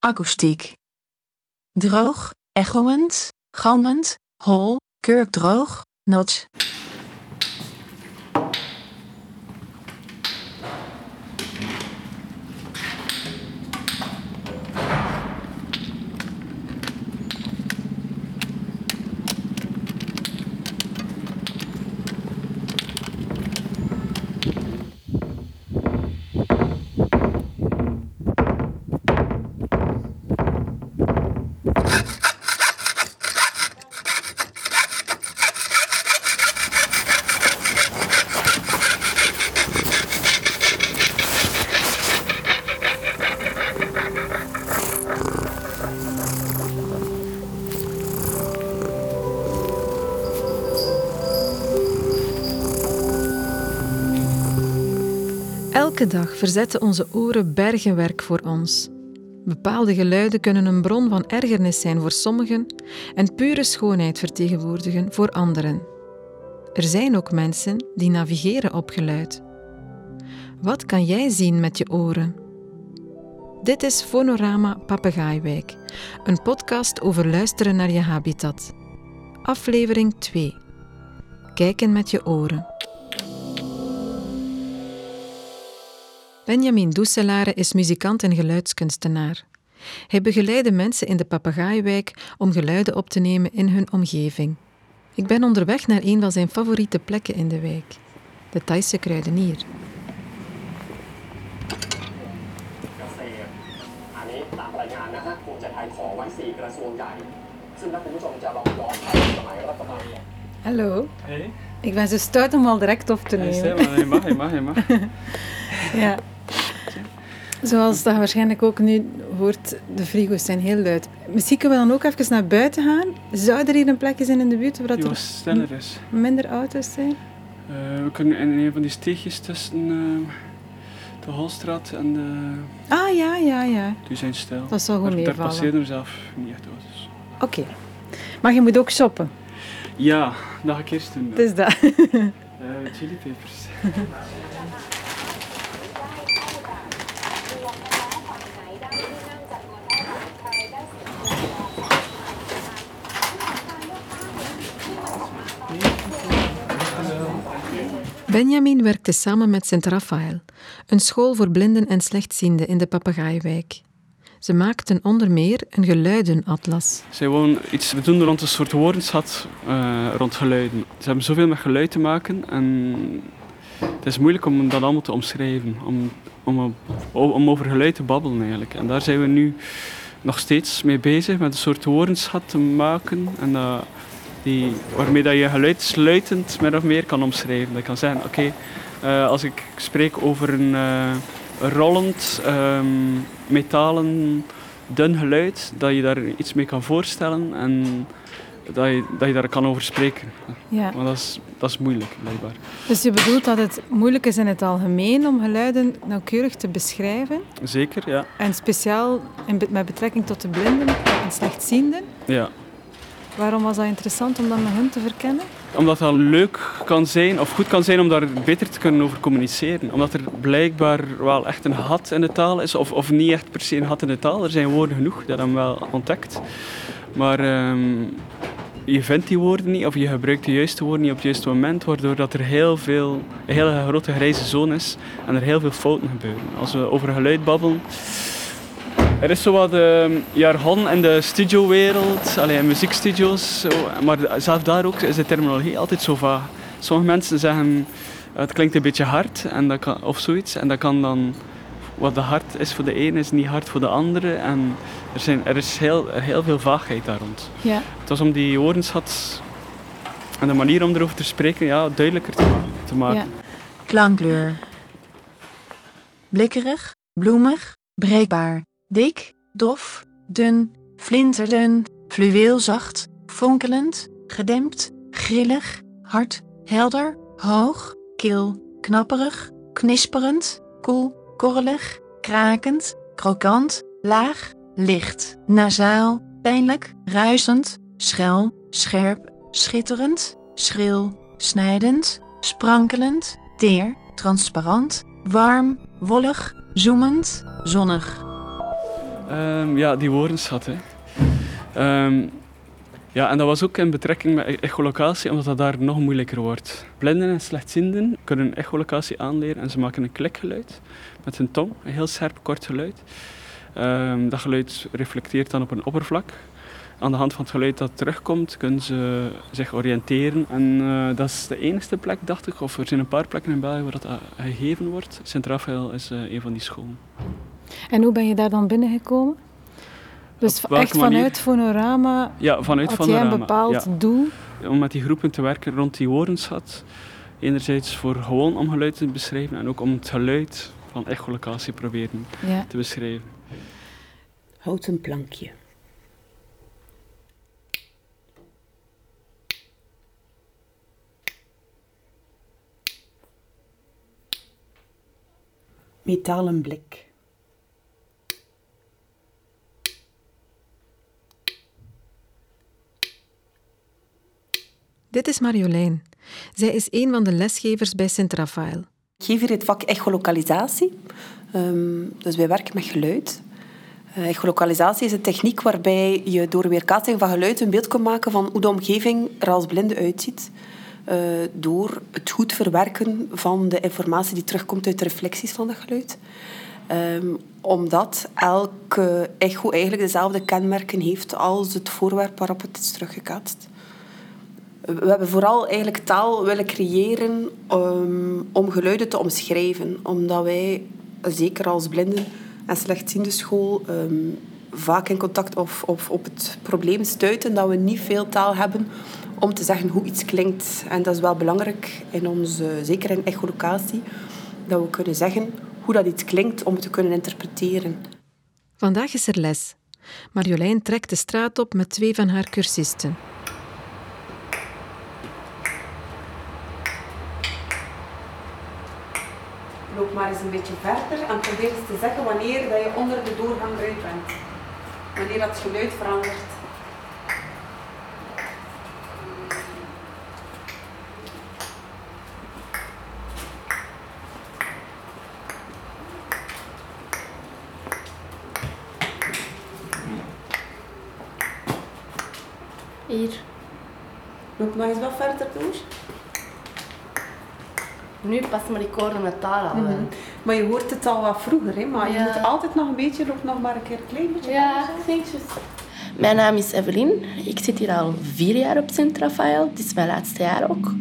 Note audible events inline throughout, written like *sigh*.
akoestiek. Droog, echoend, galmend, hol, kurkdroog, notch. Elke dag verzetten onze oren bergenwerk voor ons. Bepaalde geluiden kunnen een bron van ergernis zijn voor sommigen en pure schoonheid vertegenwoordigen voor anderen. Er zijn ook mensen die navigeren op geluid. Wat kan jij zien met je oren? Dit is Fonorama Papegaaiwijk, een podcast over luisteren naar je habitat. Aflevering 2. Kijken met je oren. Benjamin Doeselare is muzikant en geluidskunstenaar. Hij begeleidde mensen in de Papegaaiwijk om geluiden op te nemen in hun omgeving. Ik ben onderweg naar een van zijn favoriete plekken in de wijk, de Thaise kruidenier. Hallo. Hey. Ik ben zo stout om al direct op te nemen. Hey, maar, je mag, je mag, je mag. *laughs* ja. Zoals dat waarschijnlijk ook nu hoort, de frigo's zijn heel luid. Misschien kunnen we dan ook even naar buiten gaan. Zou er hier een plekje zijn in de buurt waar er sneller is. minder auto's zijn? Eh, we kunnen in een van die steegjes tussen eh, de Holstraat en de... Ah ja, ja, ja. Die zijn stil. Dat zal goed Daar- Daar meevallen. passeren er zelf niet echt auto's. Oké. Maar je moet ook shoppen. Ja, dat ga ik eerst doen. Het is dat. Chili peppers. *laughs* Benjamin werkte samen met Sint Raphaël, een school voor blinden en slechtzienden in de Papegaaiwijk. Ze maakten onder meer een geluidenatlas. Wonen iets we doen rond een soort woordenschat eh, rond geluiden. Ze hebben zoveel met geluid te maken en het is moeilijk om dat allemaal te omschrijven. Om, om, over geluid te babbelen eigenlijk. En daar zijn we nu nog steeds mee bezig met een soort woordenschat te maken. En die, waarmee dat je geluid sluitend min of meer kan omschrijven. Dat kan zeggen, oké, eh, als ik spreek over een eh, rollend, ehm, metalen, dun geluid, dat je daar iets mee kan voorstellen en dat je, dat je daar kan over spreken. Ja. Maar dat is, dat is moeilijk, blijkbaar. Dus je bedoelt dat het moeilijk is in het algemeen om geluiden nauwkeurig te beschrijven? Zeker, ja. En speciaal in met betrekking tot de blinden en slechtzienden? ja. Waarom was dat interessant om dat met hen te verkennen? Omdat dat leuk kan zijn, of goed kan zijn om daar beter te kunnen over communiceren. Omdat er blijkbaar wel echt een gat in de taal is, of, of niet echt per se een gat in de taal. Er zijn woorden genoeg, dat we wel ontdekt. Maar ehm, je vindt die woorden niet, of je gebruikt de juiste woorden niet op het juiste moment, waardoor dat er heel veel, een hele grote grijze zone is en er heel veel fouten gebeuren. Als we over geluid babbelen, er is zo wat ehm, jargon in de studiowereld, alleen in muziekstudio's, zo, maar zelf daar ook is de terminologie altijd zo vaag. Sommige mensen zeggen het klinkt een beetje hard en dat kan, of zoiets, en dat kan dan wat de hard is voor de ene is niet hard voor de andere en er, zijn, er is heel, heel veel vaagheid daar rond. Ja. Het was om die woordenschat en de manier om erover te spreken ja, duidelijker te, te maken. Ja. Klankkleur. Blikkerig, bloemig, breekbaar, dik, dof, dun, flinterdun, fluweelzacht, fonkelend, gedempt, grillig, hard, helder, hoog, kil, knapperig, knisperend, koel, korrelig, krakend, krokant, laag, licht, nasaal, pijnlijk, ruisend, schel, scherp, schitterend, schril, snijdend, sprankelend, teer, transparant, warm, wollig, zoemend, zonnig. Ehm, ja, die woordenschat. Hè. Ehm, ja, en dat was ook in betrekking met e- echolocatie, omdat dat daar nog moeilijker wordt. Blinden en slechtzienden kunnen echolocatie aanleren en ze maken een klikgeluid met hun tong, een heel scherp, kort geluid. Ehm, dat geluid reflecteert dan op een oppervlak. Aan de hand van het geluid dat terugkomt, kunnen ze zich oriënteren. En eh, dat is de enige plek, dacht ik, of er zijn een paar plekken in België waar dat eh, gegeven wordt. Sint-Raphaël is uh, een van die scholen. En hoe ben je daar dan binnengekomen? Dus echt vanuit Fonorama ja, vanuit had Fonorama, jij een bepaald ja. doel? Om met die groepen te werken rond die woordenschat. Enerzijds voor gewoon om geluid te beschrijven en ook om het geluid van echolocatie proberen Ja. te beschrijven. Houten plankje. Metalen blik. Dit is Marjolein. Zij is een van de lesgevers bij Sint-Raphaël. Ik geef hier het vak echolocalisatie. Ehm, dus wij werken met geluid. Uh, echolocalisatie is een techniek waarbij je door weerkaatsing van geluid een beeld kan maken van hoe de omgeving er als blinde uitziet. Uh, door het goed verwerken van de informatie die terugkomt uit de reflecties van dat geluid. Um, omdat elke echo eigenlijk dezelfde kenmerken heeft als het voorwerp waarop het is teruggekaatst. We hebben vooral eigenlijk taal willen creëren um, om geluiden te omschrijven. Omdat wij, zeker als blinden en slechtziende school, um, vaak in contact of, of op het probleem stuiten dat we niet veel taal hebben om te zeggen hoe iets klinkt. En dat is wel belangrijk, in onze, zeker in echolocatie, dat we kunnen zeggen hoe dat iets klinkt om het te kunnen interpreteren. Vandaag is er les. Marjolein trekt de straat op met twee van haar cursisten. Loop maar eens een beetje verder en probeer eens te zeggen wanneer dat je onder de doorgang uit bent. Wanneer dat geluid verandert. Hier. Loop nog eens wat verder door. Nu pas maar hoorde het taal al. Mm -hmm. Maar je hoort het al wat vroeger, hè? maar Ja. je moet altijd nog een beetje, loop nog maar een keer een klein beetje. Ja, vinkjes. Mijn naam is Evelien. Ik zit hier al vier jaar op Sint-Raphaël. Het is mijn laatste jaar ook.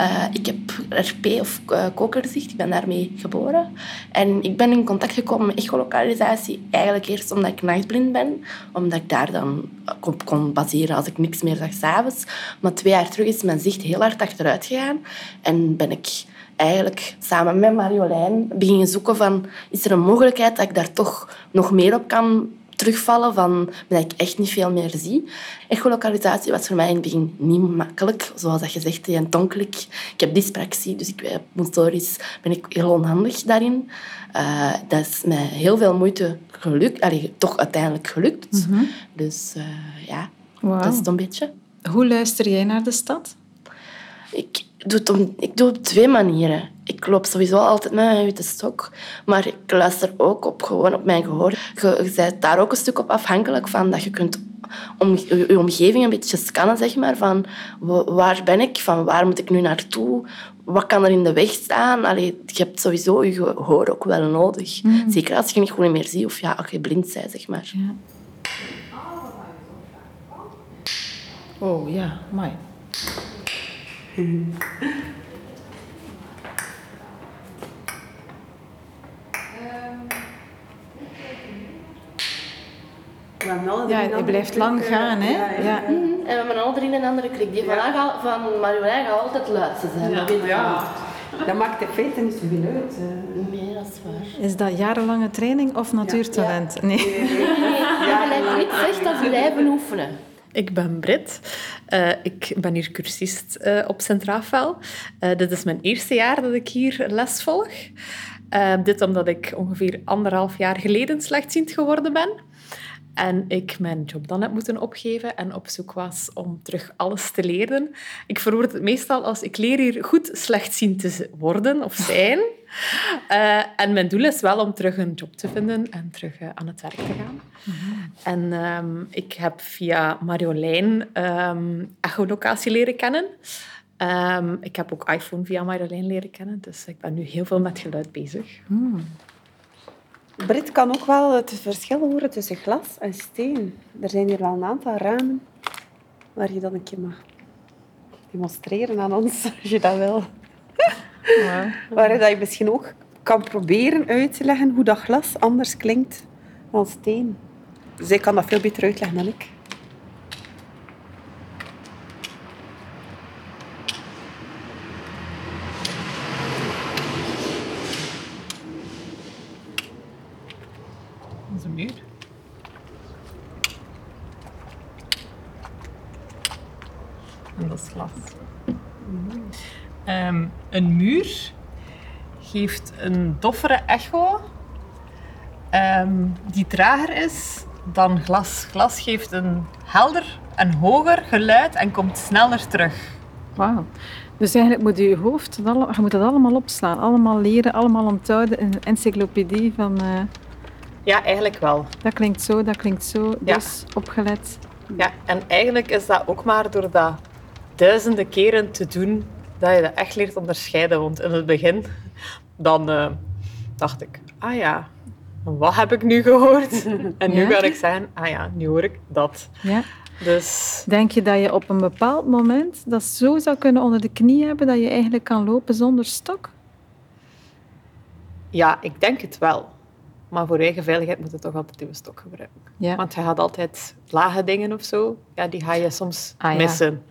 Uh, ik heb RP of uh, kokerzicht. Ik ben daarmee geboren. En ik ben in contact gekomen met echolocalisatie. Eigenlijk eerst omdat ik nachtblind ben. Omdat ik daar dan op kon baseren als ik niks meer zag s'avonds. Maar twee jaar terug is mijn zicht heel hard achteruit gegaan. En ben ik eigenlijk samen met Marjolein beginnen zoeken van... Is er een mogelijkheid dat ik daar toch nog meer op kan terugvallen van dat ik echt niet veel meer zie. Echolocalisatie was voor mij in het begin niet makkelijk. Zoals dat je zegt, en tonkelijk. Ik heb dyspraxie, dus ik, motorisch ben ik heel onhandig daarin. Uh, dat is met heel veel moeite gelukt. Allee, toch uiteindelijk gelukt. Mm -hmm. Dus uh, ja, wow. dat is het een beetje. Hoe luister jij naar de stad? Ik doe het, om, ik doe het op twee manieren. Ik loop sowieso altijd met mijn witte stok, maar ik luister ook op, gewoon op mijn gehoor. Je, je bent daar ook een stuk op afhankelijk van dat je kunt om, je, je omgeving een beetje scannen, zeg maar, van waar ben ik, van waar moet ik nu naartoe, wat kan er in de weg staan. Allee, je hebt sowieso je gehoor ook wel nodig. Mm. Zeker als je niet goed meer ziet of ja, als je blind bent, zeg maar. Ja. Oh ja, mooi. Ja, het blijft lang gaan, hè? Ja. Ja. -hmm. En we hebben al drie een andere klik. Die van, ja. van Marjolein gaat altijd luidste zijn. Ja. Dat ja. Dat maakt de feiten niet zoveel uit. Nee, dat is waar. Is dat jarenlange training of natuurtalent? Ja. Nee. nee. nee. *laughs* Ja, gelijk zegt, dat is blijven oefenen. Ik ben Brit. Uh, ik ben hier cursist uh, op Sint-Raphaël. Uh, dit is mijn eerste jaar dat ik hier les volg. dit omdat ik ongeveer anderhalf jaar geleden slechtziend geworden ben. En ik mijn job dan heb moeten opgeven en op zoek was om terug alles te leren. Ik verwoord het meestal als ik leer hier goed slecht zien te worden of zijn. *laughs* Eh, en mijn doel is wel om terug een job te vinden en terug eh, aan het werk te gaan. En ehm, ik heb via Marjolein ehm, echolocatie leren kennen. Ehm, ik heb ook iPhone via Marjolein leren kennen, dus ik ben nu heel veel met geluid bezig. Brit kan ook wel het verschil horen tussen glas en steen. Er zijn hier wel een aantal ramen waar je dat een keer mag demonstreren aan ons, *laughs* als je dat wil. Waar dat je misschien ook kan proberen uit te leggen hoe dat glas anders klinkt dan steen. Zij kan dat veel beter uitleggen dan ik. Muur. En dat is glas. Ehm, een muur geeft een doffere echo ehm, die trager is dan glas. Glas geeft een helder en hoger geluid en komt sneller terug. Wauw. Dus eigenlijk moet je hoofd, dat alle- je moet dat allemaal opslaan. Allemaal leren, allemaal onthouden in een encyclopedie van... eh, Ja, eigenlijk wel. dat klinkt zo, dat klinkt zo. Ja. Dus opgelet. Ja, en eigenlijk is dat ook maar door dat duizenden keren te doen dat je dat echt leert onderscheiden. Want in het begin, dan eh, dacht ik, ah ja, wat heb ik nu gehoord? *laughs* En nu Ja? ga ik zeggen, ah ja, nu hoor ik dat. Ja. Dus Denk je dat je op een bepaald moment dat zo zou kunnen onder de knie hebben dat je eigenlijk kan lopen zonder stok? ja, ik denk het wel. Maar voor eigen veiligheid moet je toch altijd je stok gebruiken. Ja. Want je gaat altijd lage dingen of zo, ja, die ga je soms Ah, ja. missen.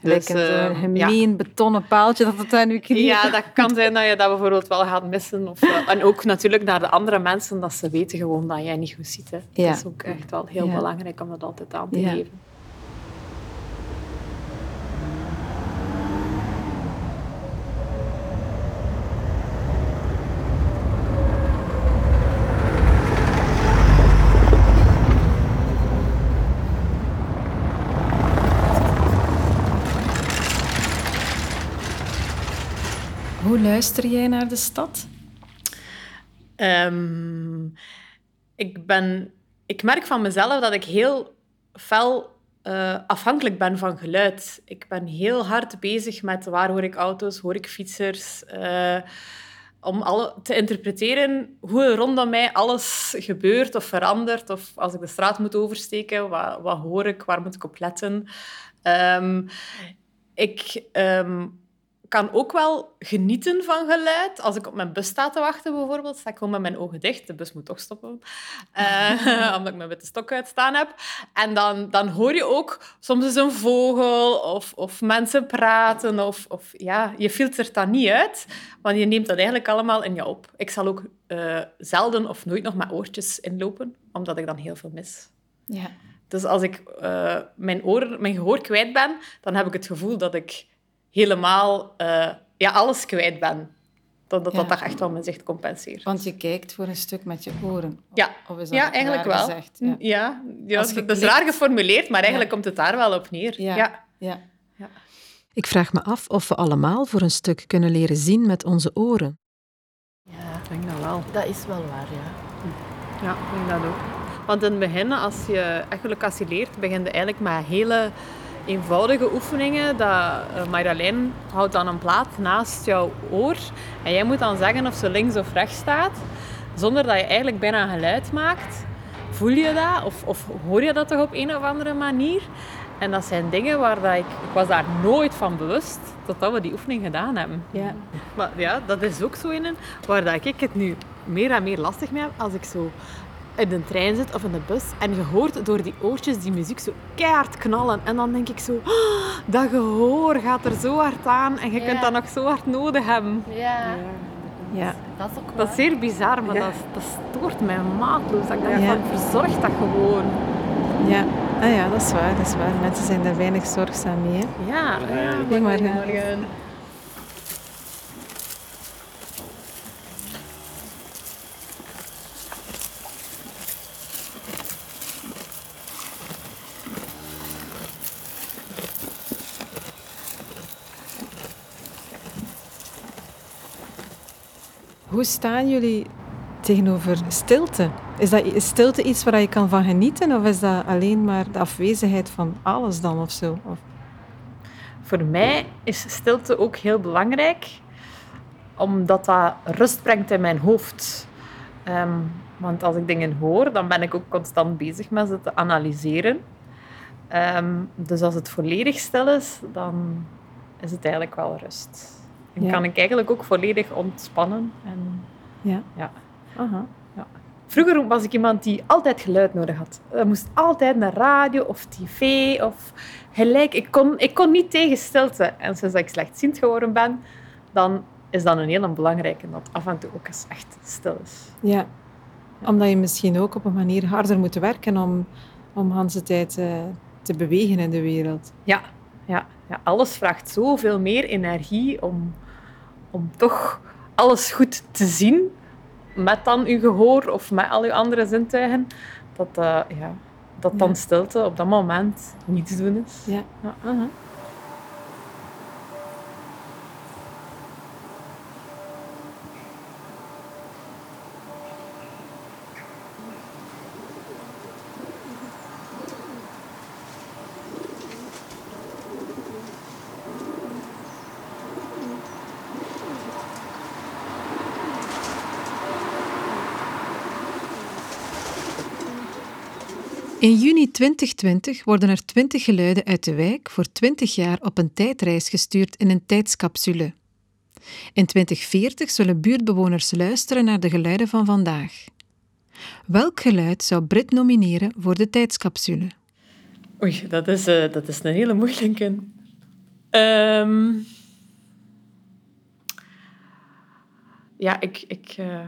Dus, een eh, ja. gemeen betonnen paaltje dat het aan je knie Ja, dat kan zijn dat je dat bijvoorbeeld wel gaat missen. Of, eh, en ook natuurlijk naar de andere mensen, dat ze weten gewoon dat jij niet goed ziet. Hè. Dat is ook echt wel heel belangrijk om dat altijd aan te geven. Hoe luister jij naar de stad? Ehm, ik, ben, ik merk van mezelf dat ik heel fel eh, afhankelijk ben van geluid. Ik ben heel hard bezig met waar hoor ik auto's, hoor ik fietsers. eh, om alle, te interpreteren hoe rondom mij alles gebeurt of verandert. Of als ik de straat moet oversteken, wat, wat hoor ik, waar moet ik op letten. Ehm, ik ehm, kan ook wel genieten van geluid. Als ik op mijn bus sta te wachten, bijvoorbeeld, sta ik gewoon met mijn ogen dicht. De bus moet toch stoppen, Eh, *laughs* omdat ik mijn witte stok uitstaan heb. En dan, dan hoor je ook soms eens een vogel of, of mensen praten. Of, of, ja, je filtert dat niet uit, want je neemt dat eigenlijk allemaal in je op. Ik zal ook eh, zelden of nooit nog met oortjes inlopen, omdat ik dan heel veel mis. Ja. Dus als ik eh, mijn, oor, mijn gehoor kwijt ben, dan heb ik het gevoel dat ik helemaal eh, ja, alles kwijt ben. Dat dat, Ja. dat toch echt wel mijn zicht compenseert. Want je kijkt voor een stuk met je oren. Ja, Of is dat ja eigenlijk wel. gezegd? Ja, Ja. ja, Als je dat is raar geformuleerd, maar eigenlijk Ja. komt het daar wel op neer. Ja. Ja. Ja. Ik vraag me af of we allemaal voor een stuk kunnen leren zien met onze oren. Ja, ik denk dat wel. Dat is wel waar, ja. Ja, ik denk dat ook. Want in het begin, als je echolocatie leert, begin je eigenlijk met hele eenvoudige oefeningen. Dat uh, Marjolein houdt dan een plaat naast jouw oor. En jij moet dan zeggen of ze links of rechts staat. Zonder dat je eigenlijk bijna geluid maakt. Voel je dat? Of, of hoor je dat toch op een of andere manier? En dat zijn dingen waar dat ik... Ik was daar nooit van bewust totdat we die oefening gedaan hebben. Ja. Maar ja, dat is ook zo een waar dat ik het nu meer en meer lastig mee heb als ik zo in de trein zit of in de bus en je hoort door die oortjes die muziek zo keihard knallen. En dan denk ik zo, "Ah, dat gehoor gaat er zo hard aan en je Ja. kunt dat nog zo hard nodig hebben. Ja, Ja. dat is ook Dat waar. is zeer bizar, maar Ja. dat, dat stoort mij maatloos. Dat ik denk Ja. van, verzorg dat gewoon. Ja. Ah ja, dat is waar, dat is waar. Mensen zijn daar weinig zorgzaam mee. Hè? Ja, ja. Goedemorgen. Goedemorgen. Hoe staan jullie tegenover stilte? Is, dat, stilte iets waar je kan van genieten of is dat alleen maar de afwezigheid van alles dan of zo? Of... Voor mij is stilte ook heel belangrijk, omdat dat rust brengt in mijn hoofd. Ehm, want als ik dingen hoor, dan ben ik ook constant bezig met ze te analyseren. Ehm, dus als het volledig stil is, dan is het eigenlijk wel rust. Dan kan ik eigenlijk ook volledig ontspannen. En, ja. ja. Aha. ja. Vroeger was ik iemand die altijd geluid nodig had. Er moest altijd naar radio of tv of gelijk. Ik kon, ik kon niet tegen stilte. En sinds ik slechtziend geworden ben, dan is dat een hele belangrijke dat af en toe ook eens echt stil is. Ja, omdat je misschien ook op een manier harder moet werken om, om de tijd uh, te bewegen in de wereld. Ja, ja, ja, alles vraagt zoveel meer energie om, om toch alles goed te zien met dan uw gehoor of met al uw andere zintuigen, dat, uh, ja, dat dan stilte op dat moment niets doen is. Ja. Uh -huh. In juni 2020 worden er 20 geluiden uit de wijk voor 20 jaar op een tijdreis gestuurd in een tijdscapsule. In 2040 zullen buurtbewoners luisteren naar de geluiden van vandaag. Welk geluid zou Brit nomineren voor de tijdscapsule? Oei, dat is, uh, dat is een hele moeilijke. Um... Ja, ik... ik uh...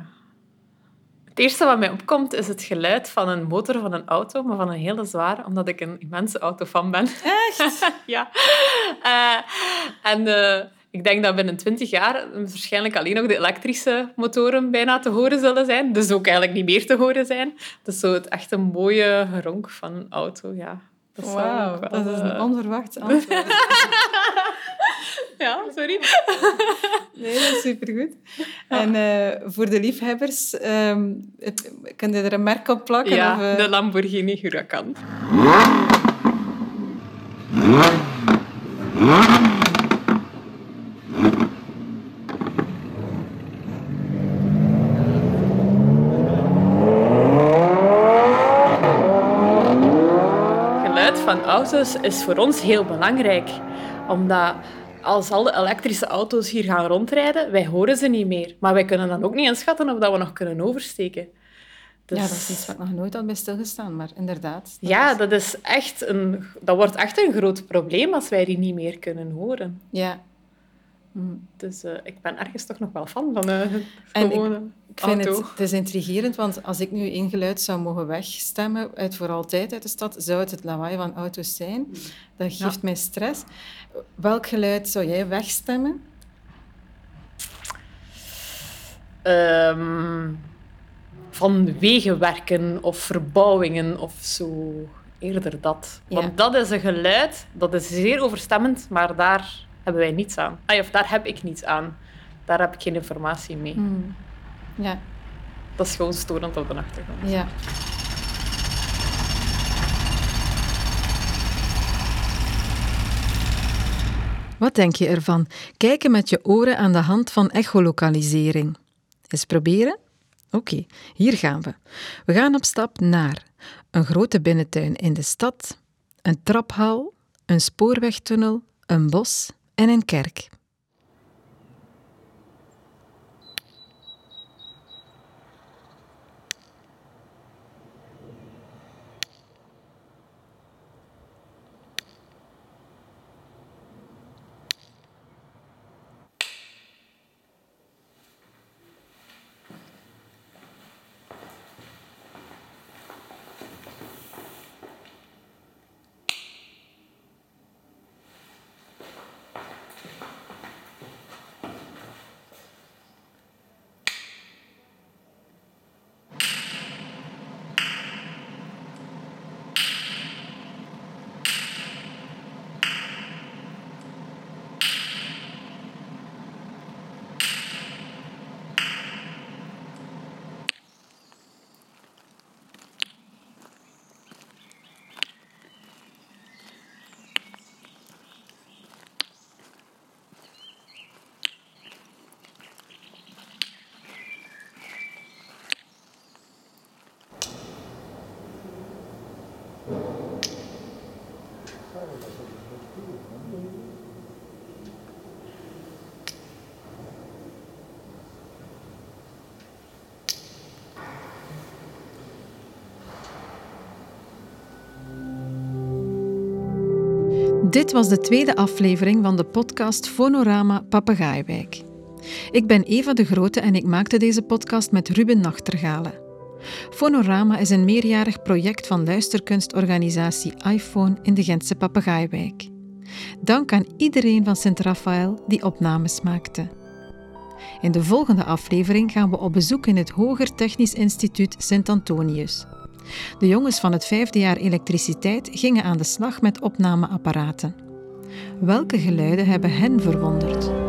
Het eerste wat mij opkomt is het geluid van een motor van een auto, maar van een hele zware, omdat ik een immense autofan ben. Echt? *laughs* ja. Uh, en uh, ik denk dat binnen 20 jaar waarschijnlijk alleen nog de elektrische motoren bijna te horen zullen zijn. Dus ook eigenlijk niet meer te horen zijn. Dus zo het echt een mooie geronk van een auto, ja. Wauw, dat is een onverwacht antwoord. *laughs* ja, sorry. *laughs* nee, dat is supergoed. En uh, voor de liefhebbers, um, het, kun je er een merk op plakken? Ja, of, uh... de Lamborghini Huracan. Geluid van auto's is voor ons heel belangrijk, omdat als al de elektrische auto's hier gaan rondrijden, wij horen ze niet meer. Maar wij kunnen dan ook niet inschatten of dat we nog kunnen oversteken. Dus... Ja, dat is iets wat ik nog nooit had bij stilgestaan, maar inderdaad. Dat ja, is... dat, is echt een, dat wordt echt een groot probleem als wij die niet meer kunnen horen. Ja. Dus uh, ik ben ergens toch nog wel fan van uh, *laughs* en gewone ik, ik vind auto. Het, het is intrigerend, want als ik nu één geluid zou mogen wegstemmen uit voor altijd uit de stad, zou het het lawaai van auto's zijn. Dat geeft ja. mij stress. Welk geluid zou jij wegstemmen? Um, van wegenwerken of verbouwingen of zo. Eerder dat. Want ja. dat is een geluid, dat is zeer overstemmend, maar daar hebben wij niets aan. Ah, of daar heb ik niets aan. Daar heb ik geen informatie mee. Mm. Ja. Dat is gewoon storend op de achtergrond. Ja. Wat denk je ervan? Kijken met je oren aan de hand van echolokalisering. Eens proberen? Oké, okay, hier gaan we. We gaan op stap naar een grote binnentuin in de stad, een traphal, een spoorwegtunnel, een bos en een kerk. Dit was de tweede aflevering van de podcast Fonorama Papegaaiwijk. Ik ben Eva de Grote en ik maakte deze podcast met Ruben Nachtergalen. Fonorama is een meerjarig project van luisterkunstorganisatie iPhone in de Gentse Papegaaiwijk. Dank aan iedereen van Sint-Raphaël die opnames maakte. In de volgende aflevering gaan we op bezoek in het Hoger Technisch Instituut Sint-Antonius. De jongens van het vijfde jaar elektriciteit gingen aan de slag met opnameapparaten. Welke geluiden hebben hen verwonderd?